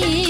நீ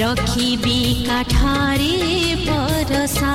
रखी बिका परसा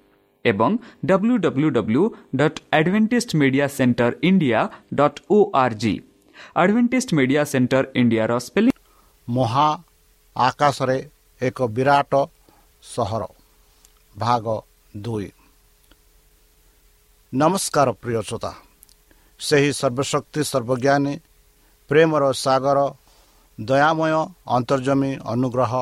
ଏବଂ W W W dot Advantage Media Centre India dot O R G Advantage Media Centre ଇଣ୍ଡିଆର ସ୍ପେଲିଂ ମହା ଆକାଶରେ ଏକ ବିରାଟ ସହର ଭାଗ ଦୁଇ। ନମସ୍କାର ପ୍ରିୟ ଶ୍ରୋତା। ସେହି ସର୍ବଶକ୍ତି ସର୍ବଜ୍ଞାନୀ ପ୍ରେମର ସାଗର ଦୟାମୟ ଅନ୍ତର୍ଜମୀ ଅନୁଗ୍ରହ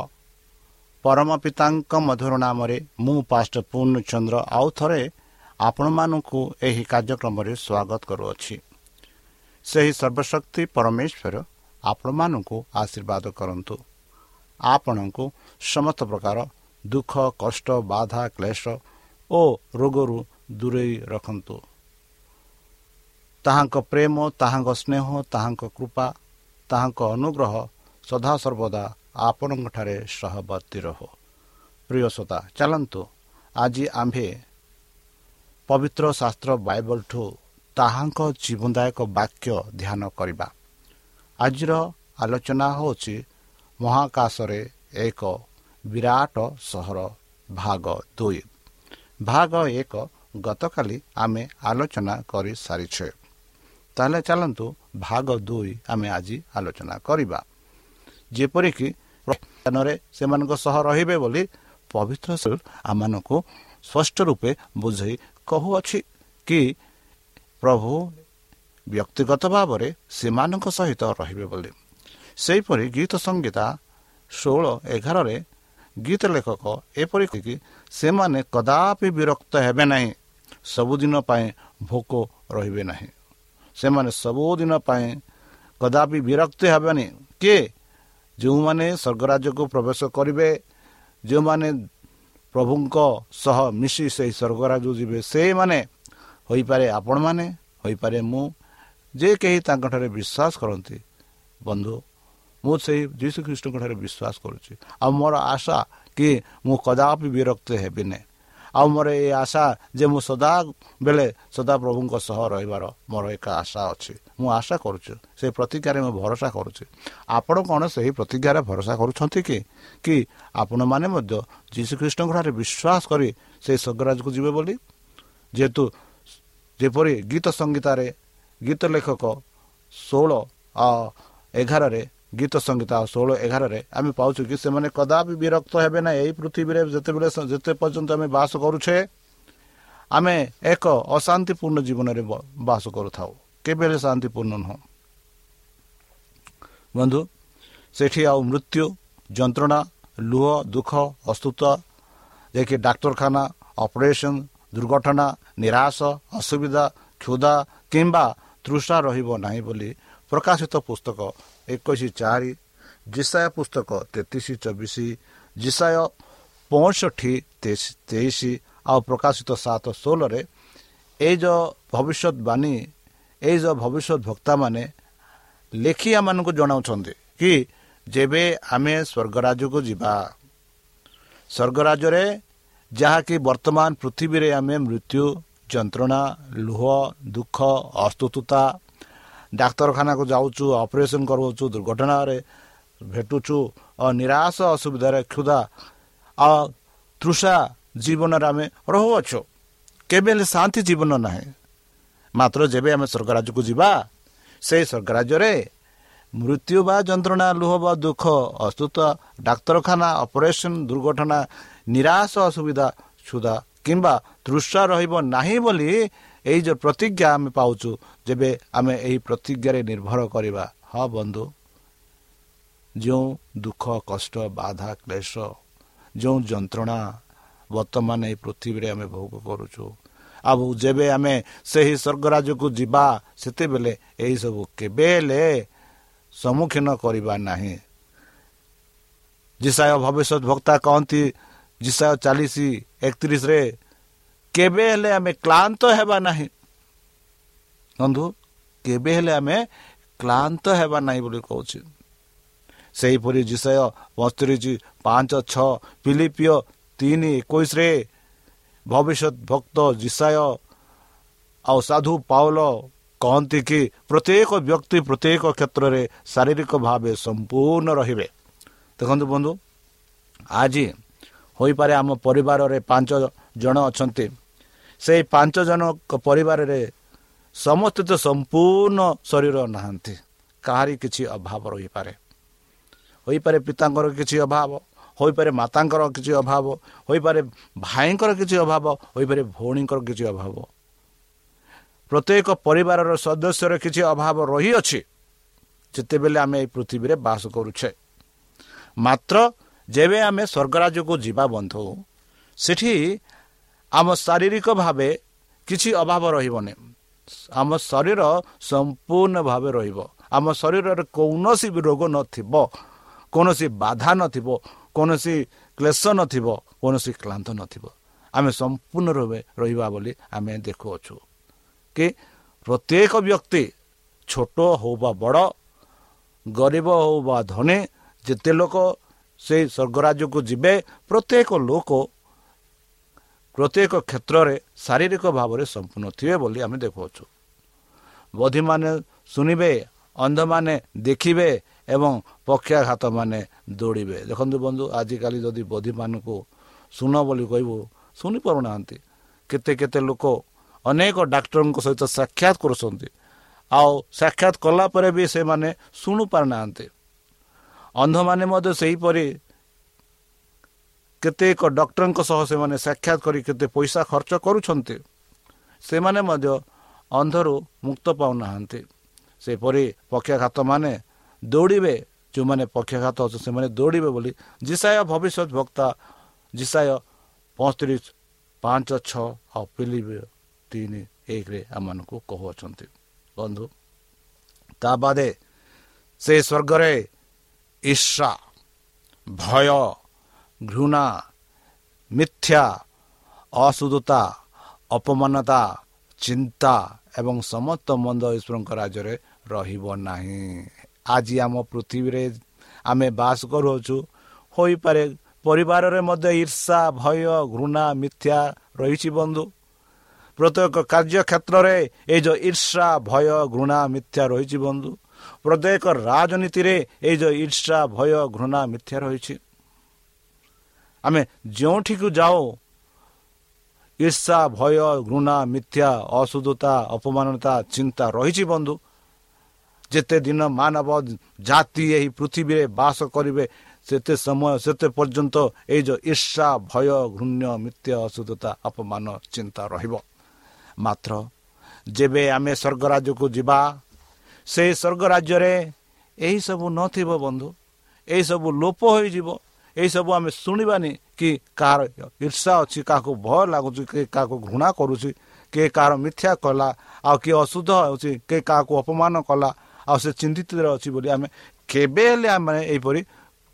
ପରମ ପିତାଙ୍କ ମଧୁର ନାମରେ ମୁଁ ପାଷ୍ଟ ପୂର୍ଣ୍ଣଚନ୍ଦ୍ର ଆଉ ଥରେ ଆପଣମାନଙ୍କୁ ଏହି କାର୍ଯ୍ୟକ୍ରମରେ ସ୍ୱାଗତ କରୁଅଛି। ସେହି ସର୍ବଶକ୍ତି ପରମେଶ୍ୱର ଆପଣମାନଙ୍କୁ ଆଶୀର୍ବାଦ କରନ୍ତୁ। ଆପଣଙ୍କୁ ସମସ୍ତ ପ୍ରକାର ଦୁଃଖ କଷ୍ଟ ବାଧା କ୍ଲେଶ ଓ ରୋଗରୁ ଦୂରେଇ ରଖନ୍ତୁ। ତାହାଙ୍କ ପ୍ରେମ ତାହାଙ୍କ ସ୍ନେହ ତାହାଙ୍କ କୃପା ତାହାଙ୍କ ଅନୁଗ୍ରହ ସଦାସର୍ବଦା ଆପଣଙ୍କଠାରେ ସହବର୍ତ୍ତୀ ରହୁ। ପ୍ରିୟସତା ଚାଲନ୍ତୁ। ଆଜି ଆମ୍ଭେ ପବିତ୍ର ଶାସ୍ତ୍ର ବାଇବଲଠୁ ତାହାଙ୍କ ଜୀବନଦାୟକ ବାକ୍ୟ ଧ୍ୟାନ କରିବା। ଆଜିର ଆଲୋଚନା ହେଉଛି ମହାକାଶରେ ଏକ ବିରାଟ ସହର ଭାଗ ଦୁଇ। ଭାଗ ଏକ ଗତକାଲି ଆମେ ଆଲୋଚନା କରିସାରିଛେ। ତାହେଲେ ଚାଲନ୍ତୁ ଭାଗ ଦୁଇ ଆମେ ଆଜି ଆଲୋଚନା କରିବା। ଯେପରିକି ସେମାନଙ୍କ ସହ ରହିବେ ବୋଲି ପବିତ୍ର ଆମମାନଙ୍କୁ ସ୍ପଷ୍ଟ ରୂପେ ବୁଝେଇ କହୁଅଛି କି ପ୍ରଭୁ ବ୍ୟକ୍ତିଗତ ଭାବରେ ସେମାନଙ୍କ ସହିତ ରହିବେ ବୋଲି। ସେହିପରି ଗୀତ ସଙ୍ଗୀତା ଷୋହଳ ଏଗାରରେ ଗୀତ ଲେଖକ ଏପରି କି ସେମାନେ କଦାପି ବିରକ୍ତ ହେବେ ନାହିଁ ସବୁଦିନ ପାଇଁ ଭୋକ ରହିବେ ନାହିଁ। ସେମାନେ ସବୁଦିନ ପାଇଁ କଦାପି ବିରକ୍ତି ହେବେନି। କିଏ ଯେଉଁମାନେ ସ୍ୱର୍ଗରାଜକୁ ପ୍ରବେଶ କରିବେ ଯେଉଁମାନେ ପ୍ରଭୁଙ୍କ ସହ ମିଶି ସେହି ସ୍ୱର୍ଗରାଜକୁ ଯିବେ ସେଇମାନେ ହୋଇପାରେ ଆପଣମାନେ ହୋଇପାରେ ମୁଁ। ଯେ କେହି ତାଙ୍କଠାରେ ବିଶ୍ୱାସ କରନ୍ତି ବନ୍ଧୁ ମୁଁ ସେହି ଯୀଶୁ ଖ୍ରୀଷ୍ଟଙ୍କଠାରେ ବିଶ୍ୱାସ କରୁଛି। ଆଉ ମୋର ଆଶା କି ମୁଁ କଦାପି ବିରକ୍ତ ହେବି ନାହିଁ ଆଉ ମୋର ଏ ଆଶା ଯେ ମୁଁ ସଦାବେଳେ ସଦାପ୍ରଭୁଙ୍କ ସହ ରହିବାର ମୋର ଏକ ଆଶା ଅଛି। ମୁଁ ଆଶା କରୁଛି ସେହି ପ୍ରତିଜ୍ଞାରେ ମୁଁ ଭରସା କରୁଛି। ଆପଣ କ'ଣ ସେହି ପ୍ରତିଜ୍ଞାରେ ଭରସା କରୁଛନ୍ତି କି? କି ଆପଣମାନେ ମଧ୍ୟ ଯୀଶୁଖ୍ରୀଷ୍ଟଙ୍କଠାରେ ବିଶ୍ୱାସ କରି ସେହି ସ୍ୱର୍ଗରାଜକୁ ଯିବେ ବୋଲି? ଯେହେତୁ ଯେପରି ଗୀତ ସଙ୍ଗୀତାରେ ଗୀତ ଲେଖକ ଷୋହଳ ଏଗାରରେ ଗୀତ ସଙ୍ଗୀତ ଷୋହଳ ଏଗାରରେ ଆମେ ପାଉଛୁ କି ସେମାନେ କଦାପି ବିରକ୍ତ ହେବେ ନାହିଁ। ଏହି ପୃଥିବୀରେ ଯେତେବେଳେ ଯେତେ ପର୍ଯ୍ୟନ୍ତ ଆମେ ବାସ କରୁଛେ ଆମେ ଏକ ଅଶାନ୍ତିପୂର୍ଣ୍ଣ ଜୀବନରେ ବାସ କରୁଥାଉ। କେବେ ହେଲେ ଶାନ୍ତିପୂର୍ଣ୍ଣ ନୁହଁ। ବନ୍ଧୁ ସେଠି ଆଉ ମୃତ୍ୟୁ ଯନ୍ତ୍ରଣା ଲୁହ ଦୁଃଖ ଅସ୍ତୁତ ଯାଇକି ଡାକ୍ତରଖାନା ଅପରେସନ ଦୁର୍ଘଟଣା ନିରାଶ ଅସୁବିଧା କ୍ଷୁଧା କିମ୍ବା ତୃଷା ରହିବ ନାହିଁ ବୋଲି ପ୍ରକାଶିତ ପୁସ୍ତକ ଏକୋଇଶ ଚାରି ଜିସାୟ ପୁସ୍ତକ ତେତିଶ ଚବିଶ ଜିସାୟ ପଞ୍ଚଷଠି ତେଇଶ ଆଉ ପ୍ରକାଶିତ ସାତ ଷୋହଳରେ ଏଇ ଯେଉଁ ଭବିଷ୍ୟତବାଣୀ ଏଇ ଯେଉଁ ଭବିଷ୍ୟତ ଭକ୍ତାମାନେ ଲେଖି ଆମମାନଙ୍କୁ ଜଣାଉଛନ୍ତି କି ଯେବେ ଆମେ ସ୍ୱର୍ଗରାଜକୁ ଯିବା। ସ୍ୱର୍ଗରାଜରେ ଯାହାକି ବର୍ତ୍ତମାନ ପୃଥିବୀରେ ଆମେ ମୃତ୍ୟୁ ଯନ୍ତ୍ରଣା ଲୁହ ଦୁଃଖ ଅସ୍ତୁତା ଡାକ୍ତରଖାନାକୁ ଯାଉଛୁ ଅପରେସନ୍ କରୁଛୁ ଦୁର୍ଘଟଣାରେ ଭେଟୁଛୁ ନିରାଶ ଅସୁବିଧାରେ କ୍ଷୁଧା ଆଉ ତୃଷା ଜୀବନରେ ଆମେ ରହୁଅଛୁ। କେବେ ହେଲେ ଶାନ୍ତି ଜୀବନ ନାହିଁ। ମାତ୍ର ଯେବେ ଆମେ ସ୍ୱର୍ଗରାଜକୁ ଯିବା ସେହି ସ୍ୱର୍ଗରାଜ୍ୟରେ ମୃତ୍ୟୁ ବା ଯନ୍ତ୍ରଣା ଲୁହ ବା ଦୁଃଖ ଅସ୍ତୁତ ଡାକ୍ତରଖାନା ଅପରେସନ୍ ଦୁର୍ଘଟଣା ନିରାଶ ଅସୁବିଧା ସୁଧା କିମ୍ବା ତୃଷା ରହିବ ନାହିଁ ବୋଲି ଏଇ ଯେଉଁ ପ୍ରତିଜ୍ଞା ଆମେ ପାଉଛୁ ଯେବେ ଆମେ ଏହି ପ୍ରତିଜ୍ଞାରେ ନିର୍ଭର କରିବା ହଁ ବନ୍ଧୁ ଯେଉଁ ଦୁଃଖ କଷ୍ଟ ବାଧା କ୍ଲେଶ ଯେଉଁ ଯନ୍ତ୍ରଣା ବର୍ତ୍ତମାନ ଏହି ପୃଥିବୀରେ ଆମେ ଭୋଗ କରୁଛୁ ଆଉ ଯେବେ ଆମେ ସେହି ସ୍ୱର୍ଗରାଜକୁ ଯିବା ସେତେବେଳେ ଏହିସବୁ କେବେ ହେଲେ ସମ୍ମୁଖୀନ କରିବା ନାହିଁ। ଜିସାୟ ଭବିଷ୍ୟତ ଭକ୍ତା କହନ୍ତି ଜିସାୟ ଚାଳିଶ ଏକତିରିଶରେ କେବେ ହେଲେ ଆମେ କ୍ଳାନ୍ତ ହେବା ନାହିଁ। ବନ୍ଧୁ କେବେ ହେଲେ ଆମେ କ୍ଳାନ୍ତ ହେବା ନାହିଁ ବୋଲି କହୁଛି। ସେହିପରି ବିଷୟ ବସ୍ତୁରିଛି ପାଞ୍ଚ ଛଅ ପିଲିପିଓ ତିନି ଏକୋଇଶରେ ଭବିଷ୍ୟତ ଭକ୍ତ ଜିସାୟ ଆଉ ସାଧୁ ପାଉଲ କହନ୍ତି କି ପ୍ରତ୍ୟେକ ବ୍ୟକ୍ତି ପ୍ରତ୍ୟେକ କ୍ଷେତ୍ରରେ ଶାରୀରିକ ଭାବେ ସମ୍ପୂର୍ଣ୍ଣ ରହିବେ। ଦେଖନ୍ତୁ ବନ୍ଧୁ ଆଜି ହୋଇପାରେ ଆମ ପରିବାରରେ ପାଞ୍ଚ ଜଣ ଅଛନ୍ତି। ସେଇ ପାଞ୍ଚ ଜଣଙ୍କ ପରିବାରରେ ସମସ୍ତେ ତ ସମ୍ପୂର୍ଣ୍ଣ ଶରୀର ନାହାନ୍ତି। କାହାରି କିଛି ଅଭାବ ରହିପାରେ। ହୋଇପାରେ ପିତାଙ୍କର କିଛି ଅଭାବ ହୋଇପାରେ ମାତାଙ୍କର କିଛି ଅଭାବ ହୋଇପାରେ ଭାଇଙ୍କର କିଛି ଅଭାବ ହୋଇପାରେ ଭଉଣୀଙ୍କର କିଛି ଅଭାବ। ପ୍ରତ୍ୟେକ ପରିବାରର ସଦସ୍ୟର କିଛି ଅଭାବ ରହିଅଛି। ଯେତେବେଳେ ଆମେ ଏହି ପୃଥିବୀରେ ବାସ କରୁଛେ। ମାତ୍ର ଯେବେ ଆମେ ସ୍ୱର୍ଗରାଜକୁ ଯିବା ବନ୍ଧୁ ସେଠି ଆମ ଶାରୀରିକ ଭାବେ କିଛି ଅଭାବ ରହିବନି। ଆମ ଶରୀର ସମ୍ପୂର୍ଣ୍ଣ ଭାବେ ରହିବ। ଆମ ଶରୀରରେ କୌଣସି ବି ରୋଗ ନଥିବ କୌଣସି ବାଧା ନଥିବ କୌଣସି କ୍ଲେଶ ନଥିବ କୌଣସି କ୍ଳାନ୍ତ ନଥିବ। ଆମେ ସମ୍ପୂର୍ଣ୍ଣ ରୂପେ ରହିବା ବୋଲି ଆମେ ଦେଖୁଅଛୁ କି ପ୍ରତ୍ୟେକ ବ୍ୟକ୍ତି ଛୋଟ ହେଉ ବା ବଡ଼ ଗରିବ ହେଉ ବା ଧନୀ ଯେତେ ଲୋକ ସେଇ ସ୍ୱର୍ଗରାଜ୍ୟକୁ ଯିବେ ପ୍ରତ୍ୟେକ ଲୋକ ପ୍ରତ୍ୟେକ କ୍ଷେତ୍ରରେ ଶାରୀରିକ ଭାବରେ ସମ୍ପୂର୍ଣ୍ଣ ଥିବେ ବୋଲି ଆମେ ଦେଖୁଅଛୁ। ବଧିମାନେ ଶୁଣିବେ ଅନ୍ଧମାନେ ଦେଖିବେ ଏବଂ ପକ୍ଷାଘାତମାନେ ଦୌଡ଼ିବେ। ଦେଖନ୍ତୁ ବନ୍ଧୁ ଆଜିକାଲି ଯଦି ବଧିମାନଙ୍କୁ ଶୁଣ ବୋଲି କହିବୁ ଶୁଣିପାରୁନାହାନ୍ତି। କେତେ କେତେ ଲୋକ ଅନେକ ଡାକ୍ତରଙ୍କ ସହିତ ସାକ୍ଷାତ କରୁଛନ୍ତି। ଆଉ ସାକ୍ଷାତ କଲା ପରେ ବି ସେମାନେ ଶୁଣୁ ପାରୁନାହାନ୍ତି। ଅନ୍ଧମାନେ ମଧ୍ୟ ସେହିପରି କେତେକ ଡକ୍ଟରଙ୍କ ସହ ସେମାନେ ସାକ୍ଷାତ କରି କେତେ ପଇସା ଖର୍ଚ୍ଚ କରୁଛନ୍ତି ସେମାନେ ମଧ୍ୟ ଅନ୍ଧରୁ ମୁକ୍ତ ପାଉନାହାନ୍ତି। ସେପରି ପକ୍ଷାଘାତମାନେ ଦୌଡ଼ିବେ ଯେଉଁମାନେ ପକ୍ଷାଘାତ ଅଛନ୍ତି ସେମାନେ ଦୌଡ଼ିବେ ବୋଲି ଜିସାୟ ଭବିଷ୍ୟତ ବକ୍ତା ଜିସାୟ ପଞ୍ଚତିରିଶ ପାଞ୍ଚ ଛଅ ଆଉ ପିଲିବେ ତିନି ଏକରେ ଆମମାନଙ୍କୁ କହୁଅଛନ୍ତି। ବନ୍ଧୁ ତା ବାଦେ ସେ ସ୍ୱର୍ଗରେ ଈର୍ଷା ଭୟ ଘୃଣା ମିଥ୍ୟା ଅଶୁଦ୍ଧତା ଅପମାନତା ଚିନ୍ତା ଏବଂ ସମସ୍ତ ମନ୍ଦ ଈଶ୍ୱରଙ୍କ ରାଜ୍ୟରେ ରହିବ ନାହିଁ। ଆଜି ଆମ ପୃଥିବୀରେ ଆମେ ବାସ କରୁଅଛୁ। ହୋଇପାରେ ପରିବାରରେ ମଧ୍ୟ ଈର୍ଷା ଭୟ ଘୃଣା ମିଥ୍ୟା ରହିଛି ବନ୍ଧୁ। ପ୍ରତ୍ୟେକ କାର୍ଯ୍ୟ କ୍ଷେତ୍ରରେ ଏଇ ଯେଉଁ ଈର୍ଷା ଭୟ ଘୃଣା ମିଥ୍ୟା ରହିଛି ବନ୍ଧୁ। ପ୍ରତ୍ୟେକ ରାଜନୀତିରେ ଏଇ ଯେଉଁ ଈର୍ଷା ଭୟ ଘୃଣା ମିଥ୍ୟା ରହିଛି। ଆମେ ଯେଉଁଠିକୁ ଯାଉ ଈର୍ଷା ଭୟ ଘୃଣା ମିଥ୍ୟା ଅଶୁଦ୍ଧତା ଅପମାନତା ଚିନ୍ତା ରହିଛି ବନ୍ଧୁ। ଯେତେ ଦିନ ମାନବ ଜାତି ଏହି ପୃଥିବୀରେ ବାସ କରିବେ ସେତେ ସମୟ ସେତେ ପର୍ଯ୍ୟନ୍ତ ଏଇ ଯେଉଁ ଈର୍ଷା ଭୟ ଘୃଣ୍ୟ ମିଥ୍ୟା ଅଶୁଦ୍ଧତା ଅପମାନ ଚିନ୍ତା ରହିବ। ମାତ୍ର ଯେବେ ଆମେ ସ୍ୱର୍ଗ ରାଜ୍ୟକୁ ଯିବା ସେଇ ସ୍ୱର୍ଗ ରାଜ୍ୟରେ ଏହିସବୁ ନଥିବ ବନ୍ଧୁ। ଏହିସବୁ ଲୋପ ହୋଇଯିବ। ଏହିସବୁ ଆମେ ଶୁଣିବାନି କି କାହାର ଈର୍ଷା ଅଛି କାହାକୁ ଭୟ ଲାଗୁଛି କିଏ କାହାକୁ ଘୃଣା କରୁଛି କିଏ କାହାର ମିଥ୍ୟା କଲା ଆଉ କିଏ ଅଶୁଦ୍ଧ ହେଉଛି କିଏ କାହାକୁ ଅପମାନ କଲା ଆଉ ସେ ଚିନ୍ତିତରେ ଅଛି ବୋଲି ଆମେ କେବେ ହେଲେ ଆମେ ଏହିପରି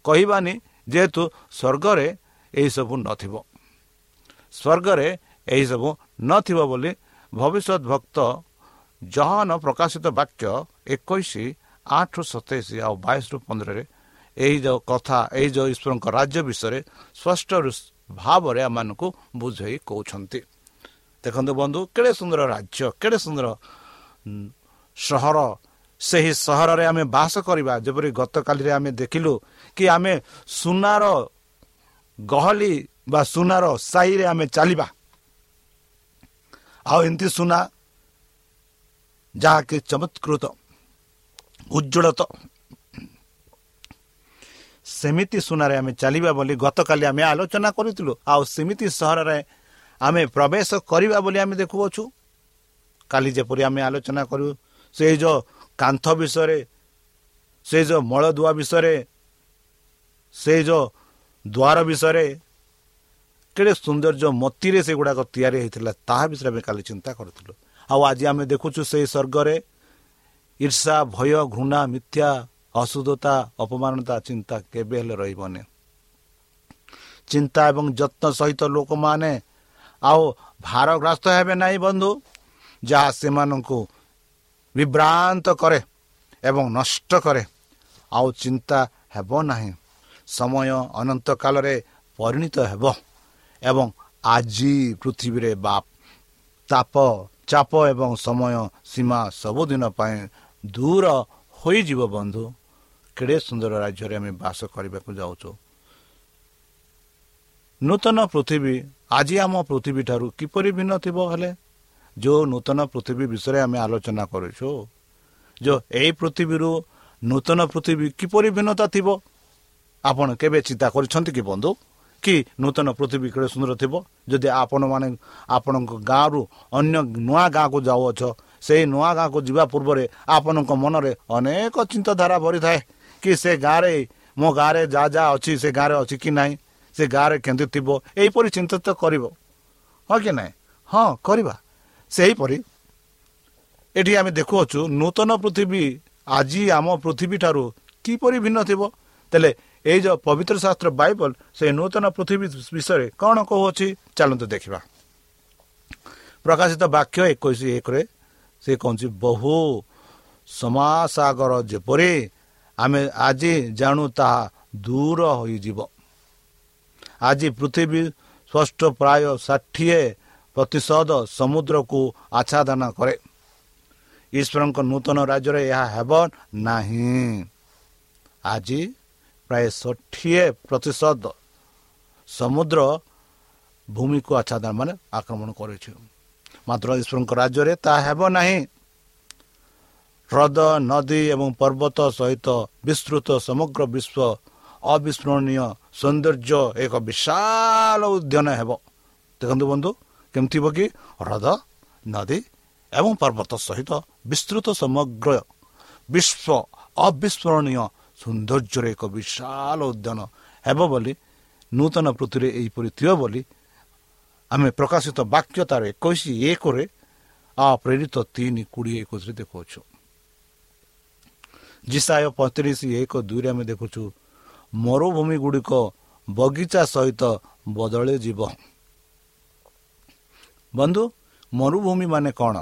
କହିବାନି ଯେହେତୁ ସ୍ୱର୍ଗରେ ଏହିସବୁ ନଥିବ। ସ୍ୱର୍ଗରେ ଏହିସବୁ ନଥିବ ବୋଲି ଭବିଷ୍ୟତ ଭକ୍ତ ଜହନ ପ୍ରକାଶିତ ବାକ୍ୟ ଏକୋଇଶ ଆଠରୁ ସତେଇଶ ଆଉ ବାଇଶରୁ ପନ୍ଦରରେ ଏହି ଯେଉଁ କଥା ଏହି ଯେଉଁ ଈଶ୍ୱରଙ୍କ ରାଜ୍ୟ ବିଷୟରେ ସ୍ପଷ୍ଟ ଭାବରେ ଆମମାନଙ୍କୁ ବୁଝେଇ କହୁଛନ୍ତି। ଦେଖନ୍ତୁ ବନ୍ଧୁ କେଡ଼େ ସୁନ୍ଦର ରାଜ୍ୟ କେଡ଼େ ସୁନ୍ଦର ସହର। ସେହି ସହରରେ ଆମେ ବାସ କରିବା ଯେପରି ଗତକାଲିରେ ଆମେ ଦେଖିଲୁ କି ଆମେ ସୁନାର ଗହଲି ବା ସୁନାର ସାହିରେ ଆମେ ଚାଲିବା। ଆଉ ଏମିତି ସୁନା ଯାହାକି ଚମତ୍କୃତ ଉଜ୍ଜଳତ ସେମିତି ସୁନାରେ ଆମେ ଚାଲିବା ବୋଲି ଗତକାଲି ଆମେ ଆଲୋଚନା କରିଥିଲୁ ଆଉ ସେମିତି ସହରରେ ଆମେ ପ୍ରବେଶ କରିବା ବୋଲି ଆମେ ଦେଖୁଅଛୁ। କାଲି ଯେପରି ଆମେ ଆଲୋଚନା କରୁ ସେଇ ଯେଉଁ କାନ୍ଥ ବିଷୟରେ ସେ ଯେଉଁ ମଳଦୁଆ ବିଷୟରେ ସେ ଯେଉଁ ଦ୍ୱାର ବିଷୟରେ କେଡ଼େ ସୌନ୍ଦର୍ଯ୍ୟ ମତିରେ ସେଗୁଡ଼ାକ ତିଆରି ହୋଇଥିଲା ତାହା ବିଷୟରେ ଆମେ କାଲି ଚିନ୍ତା କରୁଥିଲୁ। ଆଉ ଆଜି ଆମେ ଦେଖୁଛୁ ସେଇ ସ୍ୱର୍ଗରେ ଈର୍ଷା ଭୟ ଘୃଣା ମିଥ୍ୟା ଅଶୁଦ୍ଧତା ଅପମାନତା ଚିନ୍ତା କେବେ ହେଲେ ରହିବନି। ଚିନ୍ତା ଏବଂ ଯତ୍ନ ସହିତ ଲୋକମାନେ ଆଉ ଭାରଗ୍ରସ୍ତ ହେବେ ନାହିଁ ବନ୍ଧୁ ଯାହା ସେମାନଙ୍କୁ ବିଭ୍ରାନ୍ତ କରେ ଏବଂ ନଷ୍ଟ କରେ। ଆଉ ଚିନ୍ତା ହେବ ନାହିଁ। ସମୟ ଅନନ୍ତ କାଳରେ ପରିଣତ ହେବ ଏବଂ ଆଜି ପୃଥିବୀରେ ବା ତାପ ଚାପ ଏବଂ ସମୟ ସୀମା ସବୁଦିନ ପାଇଁ ଦୂର ହୋଇଯିବ ବନ୍ଧୁ। କେଡ଼େ ସୁନ୍ଦର ରାଜ୍ୟରେ ଆମେ ବାସ କରିବାକୁ ଯାଉଛୁ। ନୂତନ ପୃଥିବୀ ଆଜି ଆମ ପୃଥିବୀ ଠାରୁ କିପରି ଭିନ୍ନ ଥିବ ହେଲେ? ଯେଉଁ ନୂତନ ପୃଥିବୀ ବିଷୟରେ ଆମେ ଆଲୋଚନା କରୁଛୁ ଯେଉଁ ଏହି ପୃଥିବୀରୁ ନୂତନ ପୃଥିବୀ କିପରି ଭିନ୍ନତା ଥିବ? ଆପଣ କେବେ ଚିନ୍ତା କରିଛନ୍ତି କି ବନ୍ଧୁ? କି ନୂତନ ପୃଥିବୀ କେଡ଼େ ସୁନ୍ଦର ଥିବ? ଯଦି ଆପଣମାନେ ଆପଣଙ୍କ ଗାଁରୁ ଅନ୍ୟ ନୂଆ ଗାଁକୁ ଯାଉଅଛ ସେହି ନୂଆ ଗାଁକୁ ଯିବା ପୂର୍ବରେ ଆପଣଙ୍କ ମନରେ ଅନେକ ଚିନ୍ତାଧାରା ଭରିଥାଏ। କି ସେ ଗାଁରେ ମୋ ଗାଁରେ ଯାହା ଯାହା ଅଛି ସେ ଗାଁରେ ଅଛି କି ନାହିଁ ସେ ଗାଁରେ କେମିତି ଥିବ ଏହିପରି ଚିନ୍ତିତ କରିବ। ହଁ କି ନାହିଁ? ହଁ କରିବା। ସେହିପରି ଏଠି ଆମେ ଦେଖୁଅଛୁ ନୂତନ ପୃଥିବୀ ଆଜି ଆମ ପୃଥିବୀ ଠାରୁ କିପରି ଭିନ୍ନ ଥିବ? ତାହେଲେ ଏଇ ଯେଉଁ ପବିତ୍ର ଶାସ୍ତ୍ର ବାଇବଲ ସେ ନୂତନ ପୃଥିବୀ ବିଷୟରେ କ'ଣ କହୁଅଛି? ଚାଲନ୍ତୁ ଦେଖିବା। ପ୍ରକାଶିତ ବାକ୍ୟ ଏକୋଇଶ ଏକରେ ସେ କହୁଛି ବହୁ ସମାସାଗର ଯେପରି ଆମେ ଆଜି ଜାଣୁ ତାହା ଦୂର ହୋଇଯିବ। ଆଜି ପୃଥିବୀ ସ୍ପଷ୍ଟ ପ୍ରାୟ ଷାଠିଏ ପ୍ରତିଶତ ସମୁଦ୍ରକୁ ଆଚ୍ଛାଦନ କରେ। ଈଶ୍ୱରଙ୍କ ନୂତନ ରାଜ୍ୟରେ ଏହା ହେବ ନାହିଁ। ଆଜି ପ୍ରାୟ ଷାଠିଏ ପ୍ରତିଶତ ସମୁଦ୍ର ଭୂମିକୁ ଆଚ୍ଛାଦନ ମାନେ ଆକ୍ରମଣ କରିଛୁ। ମାତ୍ର ଈଶ୍ୱରଙ୍କ ରାଜ୍ୟରେ ତାହା ହେବ ନାହିଁ। ହ୍ରଦ ନଦୀ ଏବଂ ପର୍ବତ ସହିତ ବିସ୍ତୃତ ସମଗ୍ର ବିଶ୍ୱ ଅବିସ୍ମରଣୀୟ ସୌନ୍ଦର୍ଯ୍ୟ ଏକ ବିଶାଳ ଉଦ୍ୟାନ ହେବ ଦେଖନ୍ତୁ ବନ୍ଧୁ କେମିତି ହେବ କି ହ୍ରଦ ନଦୀ ଏବଂ ପର୍ବତ ସହିତ ବିସ୍ତୃତ ସମଗ୍ର ବିଶ୍ୱ ଅବିସ୍ମରଣୀୟ ସୌନ୍ଦର୍ଯ୍ୟର ଏକ ବିଶାଳ ଉଦ୍ୟାନ ହେବ ବୋଲି ନୂତନ ପୃଥିବୀରେ ଏହିପରି ଥିବ ବୋଲି ଆମେ ପ୍ରକାଶିତ ବାକ୍ୟ ତାର ଏକୋଇଶ ଏକରେ ପ୍ରେରିତ ତିନି କୋଡ଼ିଏ ଏକୋଇଶରେ ଦେଖାଉଛୁ ଜିସାୟ ପଇଁତିରିଶ ଏକ ଦୁଇରେ ଆମେ ଦେଖୁଛୁ ମରୁଭୂମି ଗୁଡ଼ିକ ବଗିଚା ସହିତ ବଦଳି ଯିବ ବନ୍ଧୁ ମରୁଭୂମି ମାନେ କ'ଣ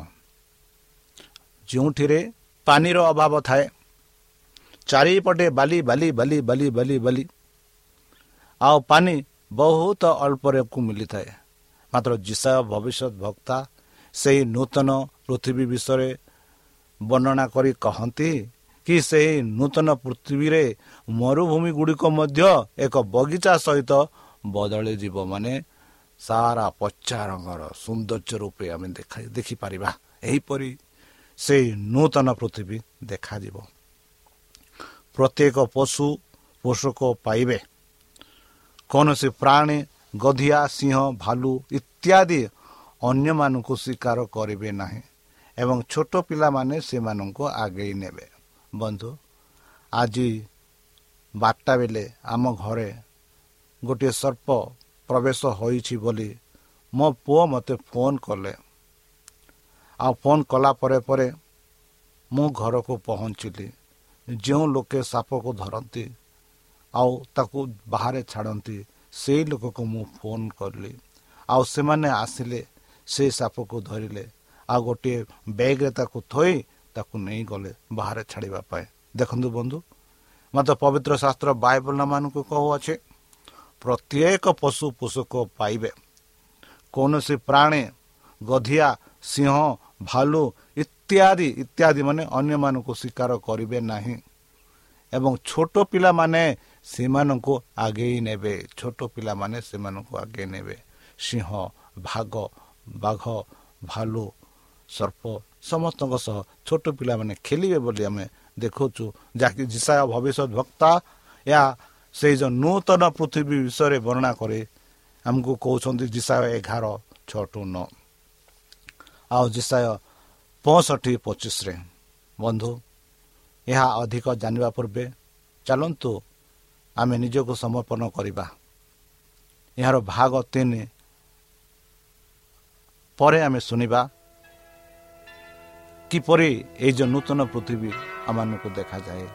ଯେଉଁଥିରେ ପାଣିର ଅଭାବ ଥାଏ ଚାରିପଟେ ବାଲି ବାଲି ବାଲି ବାଲି ବାଲି ବାଲି ଆଉ ପାଣି ବହୁତ ଅଳ୍ପରେକୁ ମିଳିଥାଏ ମାତ୍ର ଜିସା ଭବିଷ୍ୟତ ବକ୍ତା ସେହି ନୂତନ ପୃଥିବୀ ବିଷୟରେ ବର୍ଣ୍ଣନା କରି କହନ୍ତି କି ସେହି ନୂତନ ପୃଥିବୀରେ ମରୁଭୂମି ଗୁଡ଼ିକ ମଧ୍ୟ ଏକ ବଗିଚା ସହିତ ବଦଳି ଯିବ। ମାନେ ସାରା ପଚା ରଙ୍ଗର ସୌନ୍ଦର୍ଯ୍ୟ ରୂପେ ଆମେ ଦେଖା ଦେଖିପାରିବା। ଏହିପରି ସେହି ନୂତନ ପୃଥିବୀ ଦେଖାଯିବ। ପ୍ରତ୍ୟେକ ପଶୁ ପୋଷକ ପାଇବେ। କୌଣସି ପ୍ରାଣୀ ଗଧିଆ ସିଂହ ଭାଲୁ ଇତ୍ୟାଦି ଅନ୍ୟମାନଙ୍କୁ ସ୍ୱୀକାର କରିବେ ନାହିଁ। ଏବଂ ଛୋଟ ପିଲାମାନେ ସେମାନଙ୍କୁ ଆଗେଇ ନେବେ। ବନ୍ଧୁ ଆଜି ବାରଟା ବେଳେ ଆମ ଘରେ ଗୋଟିଏ ସର୍ପ ପ୍ରବେଶ ହୋଇଛି ବୋଲି ମୋ ପୁଅ ମୋତେ ଫୋନ୍ କଲେ। ଆଉ ଫୋନ୍ କଲା ପରେ ପରେ ମୁଁ ଘରକୁ ପହଞ୍ଚିଲି। ଯେଉଁ ଲୋକେ ସାପକୁ ଧରନ୍ତି ଆଉ ତାକୁ ବାହାରେ ଛାଡ଼ନ୍ତି ସେଇ ଲୋକକୁ ମୁଁ ଫୋନ୍ କଲି। ଆଉ ସେମାନେ ଆସିଲେ ସେ ସାପକୁ ଧରିଲେ। ଆଉ ଗୋଟିଏ ବ୍ୟାଗ୍ରେ ତାକୁ ଥୋଇ ତାକୁ ନେଇଗଲେ ବାହାରେ ଛାଡ଼ିବା ପାଇଁ। ଦେଖନ୍ତୁ ବନ୍ଧୁ ମୋତେ ପବିତ୍ର ଶାସ୍ତ୍ର ବାଇବଲମାନଙ୍କୁ କହୁଅଛେ ପ୍ରତ୍ୟେକ ପଶୁ ପୋଷକ ପାଇବେ। କୌଣସି ପ୍ରାଣୀ ଗଧିଆ ସିଂହ ଭାଲୁ ଇତ୍ୟାଦି ଇତ୍ୟାଦି ମାନେ ଅନ୍ୟମାନଙ୍କୁ ସ୍ୱୀକାର କରିବେ ନାହିଁ। ଏବଂ ଛୋଟ ପିଲାମାନେ ସେମାନଙ୍କୁ ଆଗେଇ ନେବେ। ଛୋଟ ପିଲାମାନେ ସେମାନଙ୍କୁ ଆଗେଇ ନେବେ। ସିଂହ ଭାଗ ବାଘ ଭାଲୁ ସର୍ପ ସମସ୍ତଙ୍କ ସହ ଛୋଟ ପିଲାମାନେ ଖେଳିବେ ବୋଲି ଆମେ ଦେଖୁଛୁ। ଯାହାକି ଜିସା ଭବିଷ୍ୟତ ବକ୍ତା ଏହା ସେଇ ଯେଉଁ ନୂତନ ପୃଥିବୀ ବିଷୟରେ ବର୍ଣ୍ଣନା କରେ ଆମକୁ କହୁଛନ୍ତି ଜିସାୟ ଏଗାର ଛଅ ଟୁ ନଅ। ଆଉ ଜିସାୟ ପଞ୍ଚଷଠି ପଚିଶରେ। ବନ୍ଧୁ ଏହା ଅଧିକ ଜାଣିବା ପୂର୍ବେ ଚାଲନ୍ତୁ ଆମେ ନିଜକୁ ସମର୍ପଣ କରିବା। ଏହାର ଭାଗ ତିନି ପରେ ଆମେ ଶୁଣିବା। କିପରି ଏଇ ଯେଉଁ ନୂତନ ପୃଥିବୀ ଆମମାନଙ୍କୁ ଦେଖାଯାଏ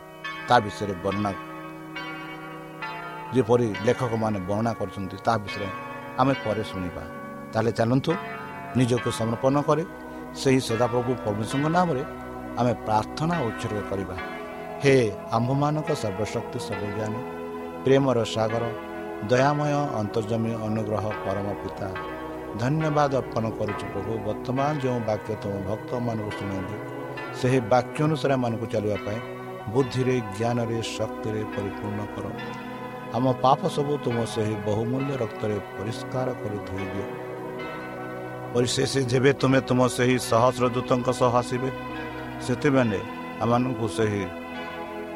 ତା ବିଷୟରେ ବର୍ଣ୍ଣନା ଯେପରି ଲେଖକମାନେ ବର୍ଣ୍ଣନା କରୁଛନ୍ତି ତା ବିଷୟରେ ଆମେ ପରେ ଶୁଣିବା ତାହେଲେ ଚାଲନ୍ତୁ ନିଜକୁ ସମର୍ପଣ କରେ ସେହି ସଦାପ୍ରଭୁ ପରମେଶ୍ୱରଙ୍କ ନାମରେ ଆମେ ପ୍ରାର୍ଥନା ଉତ୍ସର୍ଗ କରିବା ହେ ଆମ୍ଭମାନଙ୍କ ସର୍ବଶକ୍ତି ସର୍ବଜ୍ଞାନୀ ପ୍ରେମର ସାଗର ଦୟାମୟ ଅନ୍ତର୍ଜମୀ ଅନୁଗ୍ରହ ପରମ ପିତା ଧନ୍ୟବାଦ ଅର୍ପଣ କରୁଛୁ ପ୍ରଭୁ। ବର୍ତ୍ତମାନ ଯେଉଁ ବାକ୍ୟ ତୁମ ଭକ୍ତମାନଙ୍କୁ ଶୁଣନ୍ତି ସେହି ବାକ୍ୟ ଅନୁସାରେ ଏମାନଙ୍କୁ ଚାଲିବା ପାଇଁ ବୁଦ୍ଧିରେ ଜ୍ଞାନରେ ଶକ୍ତିରେ ପରିପୂର୍ଣ୍ଣ କର। ଆମ ପାପ ସବୁ ତୁମ ସେହି ବହୁମୂଲ୍ୟ ରକ୍ତରେ ପରିଷ୍କାର କରି ଧୋଇଦିଅ। ପରିଶେଷ ଯେବେ ତୁମେ ତୁମ ସେହି ସହସ୍ର ଦୂତଙ୍କ ସହ ଆସିବେ ସେଥିବେଳେ ଆମମାନଙ୍କୁ ସେହି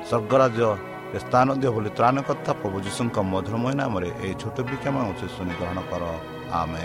ସ୍ୱର୍ଗରାଜ୍ୟ ସ୍ଥାନ ଦିଅ ବୋଲି ତ୍ରାଣକର୍ତ୍ତା ପ୍ରଭୁ ଯୀଶୁଙ୍କ ମଧୁରମୟ ନାମରେ ଏହି ଛୋଟ ବିକ୍ଷମ ଶୁଣି ଗ୍ରହଣ କର। ଆମେ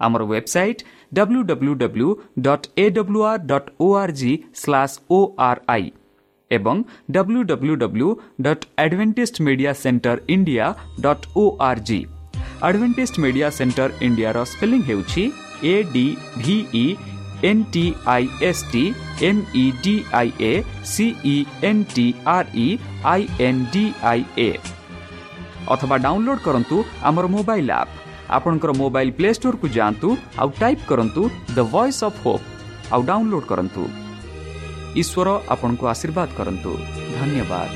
ଆମର website W W W dot A W R dot O R G slash O R I ଏବଂ W W W dot Adventist Media Centre India dot O R G Adventist Media Centre ଇଣ୍ଡିଆର spelling ହେଉଛି A D V E N T I S T M E D I A C E N T R E I N D I A অথবা download করন্তু আমার mobile up ଆପଣଙ୍କର mobile play ଷ୍ଟୋରକୁ ଯାଆନ୍ତୁ ଆଉ type କରନ୍ତୁ the Voice of Hope ଆଉ download କରନ୍ତୁ। ଈଶ୍ୱର ଆପଣଙ୍କୁ ଆଶୀର୍ବାଦ କରନ୍ତୁ। ଧନ୍ୟବାଦ।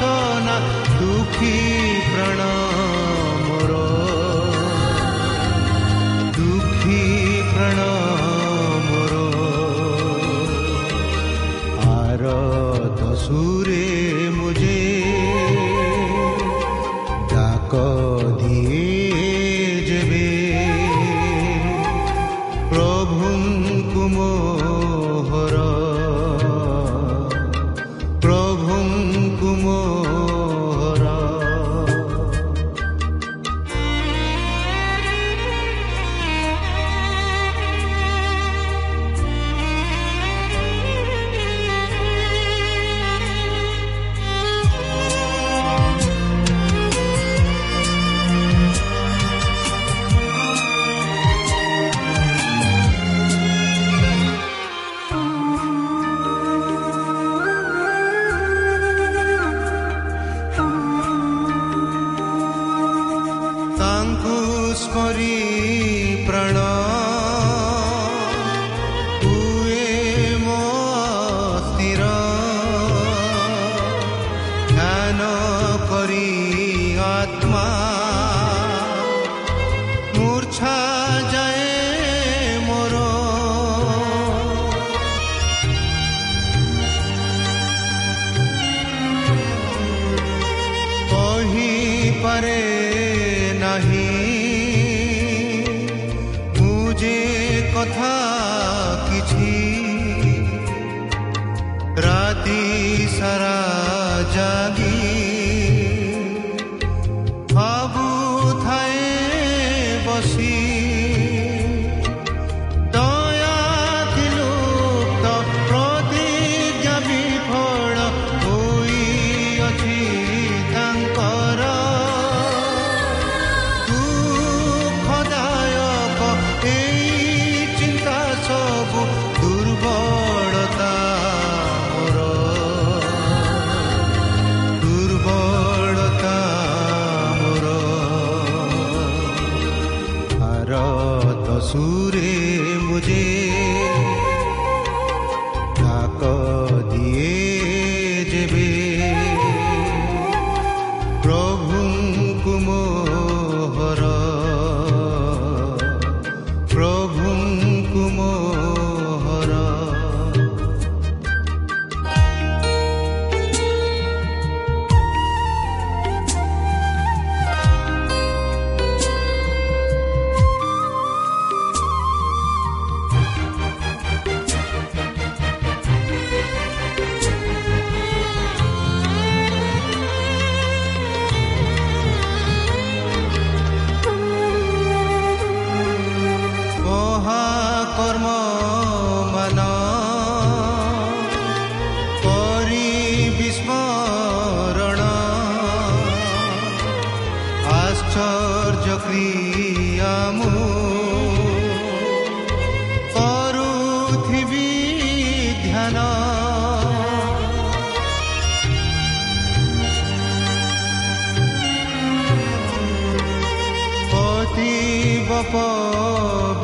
ସବୁ ଦୂର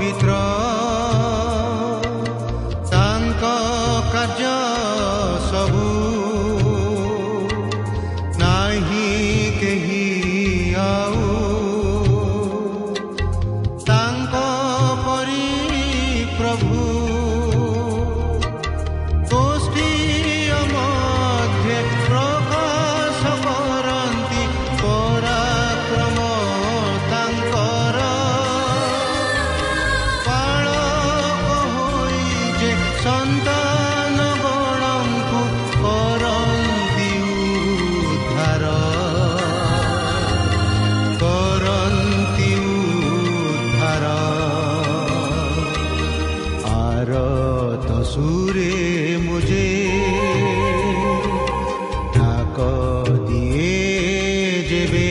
ପବିତ୍ର ଯେବେ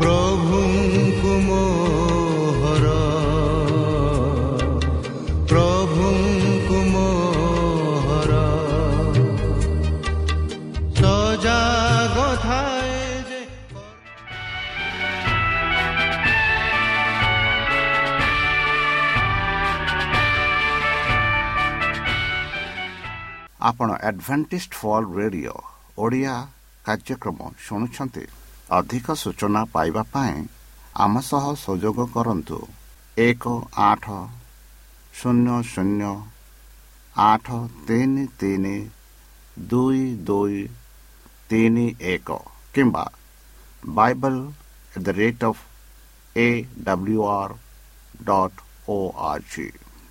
ପ୍ରଭୁଙ୍କୁ ମୋହର ପ୍ରଭୁଙ୍କୁ ମୋହର ସଜାଗ ଥାଏ ଯେ ଆପଣ ଆଡଭେଣ୍ଟିଷ୍ଟ ଫଲ୍ ରେଡିଓ ଓଡ଼ିଆ କାର୍ଯ୍ୟକ୍ରମ ଶୁଣୁଛନ୍ତି। ଅଧିକ ସୂଚନା ପାଇବା ପାଇଁ ଆମ ସହ ସଂଯୋଗ କରନ୍ତୁ। ଏକ ଆଠ ଶୂନ୍ୟ ଶୂନ୍ୟ ଆଠ ତିନି ତିନି ଦୁଇ ଦୁଇ ତିନି ଏକ କିମ୍ବା Bible at the rate of A W R dot O R G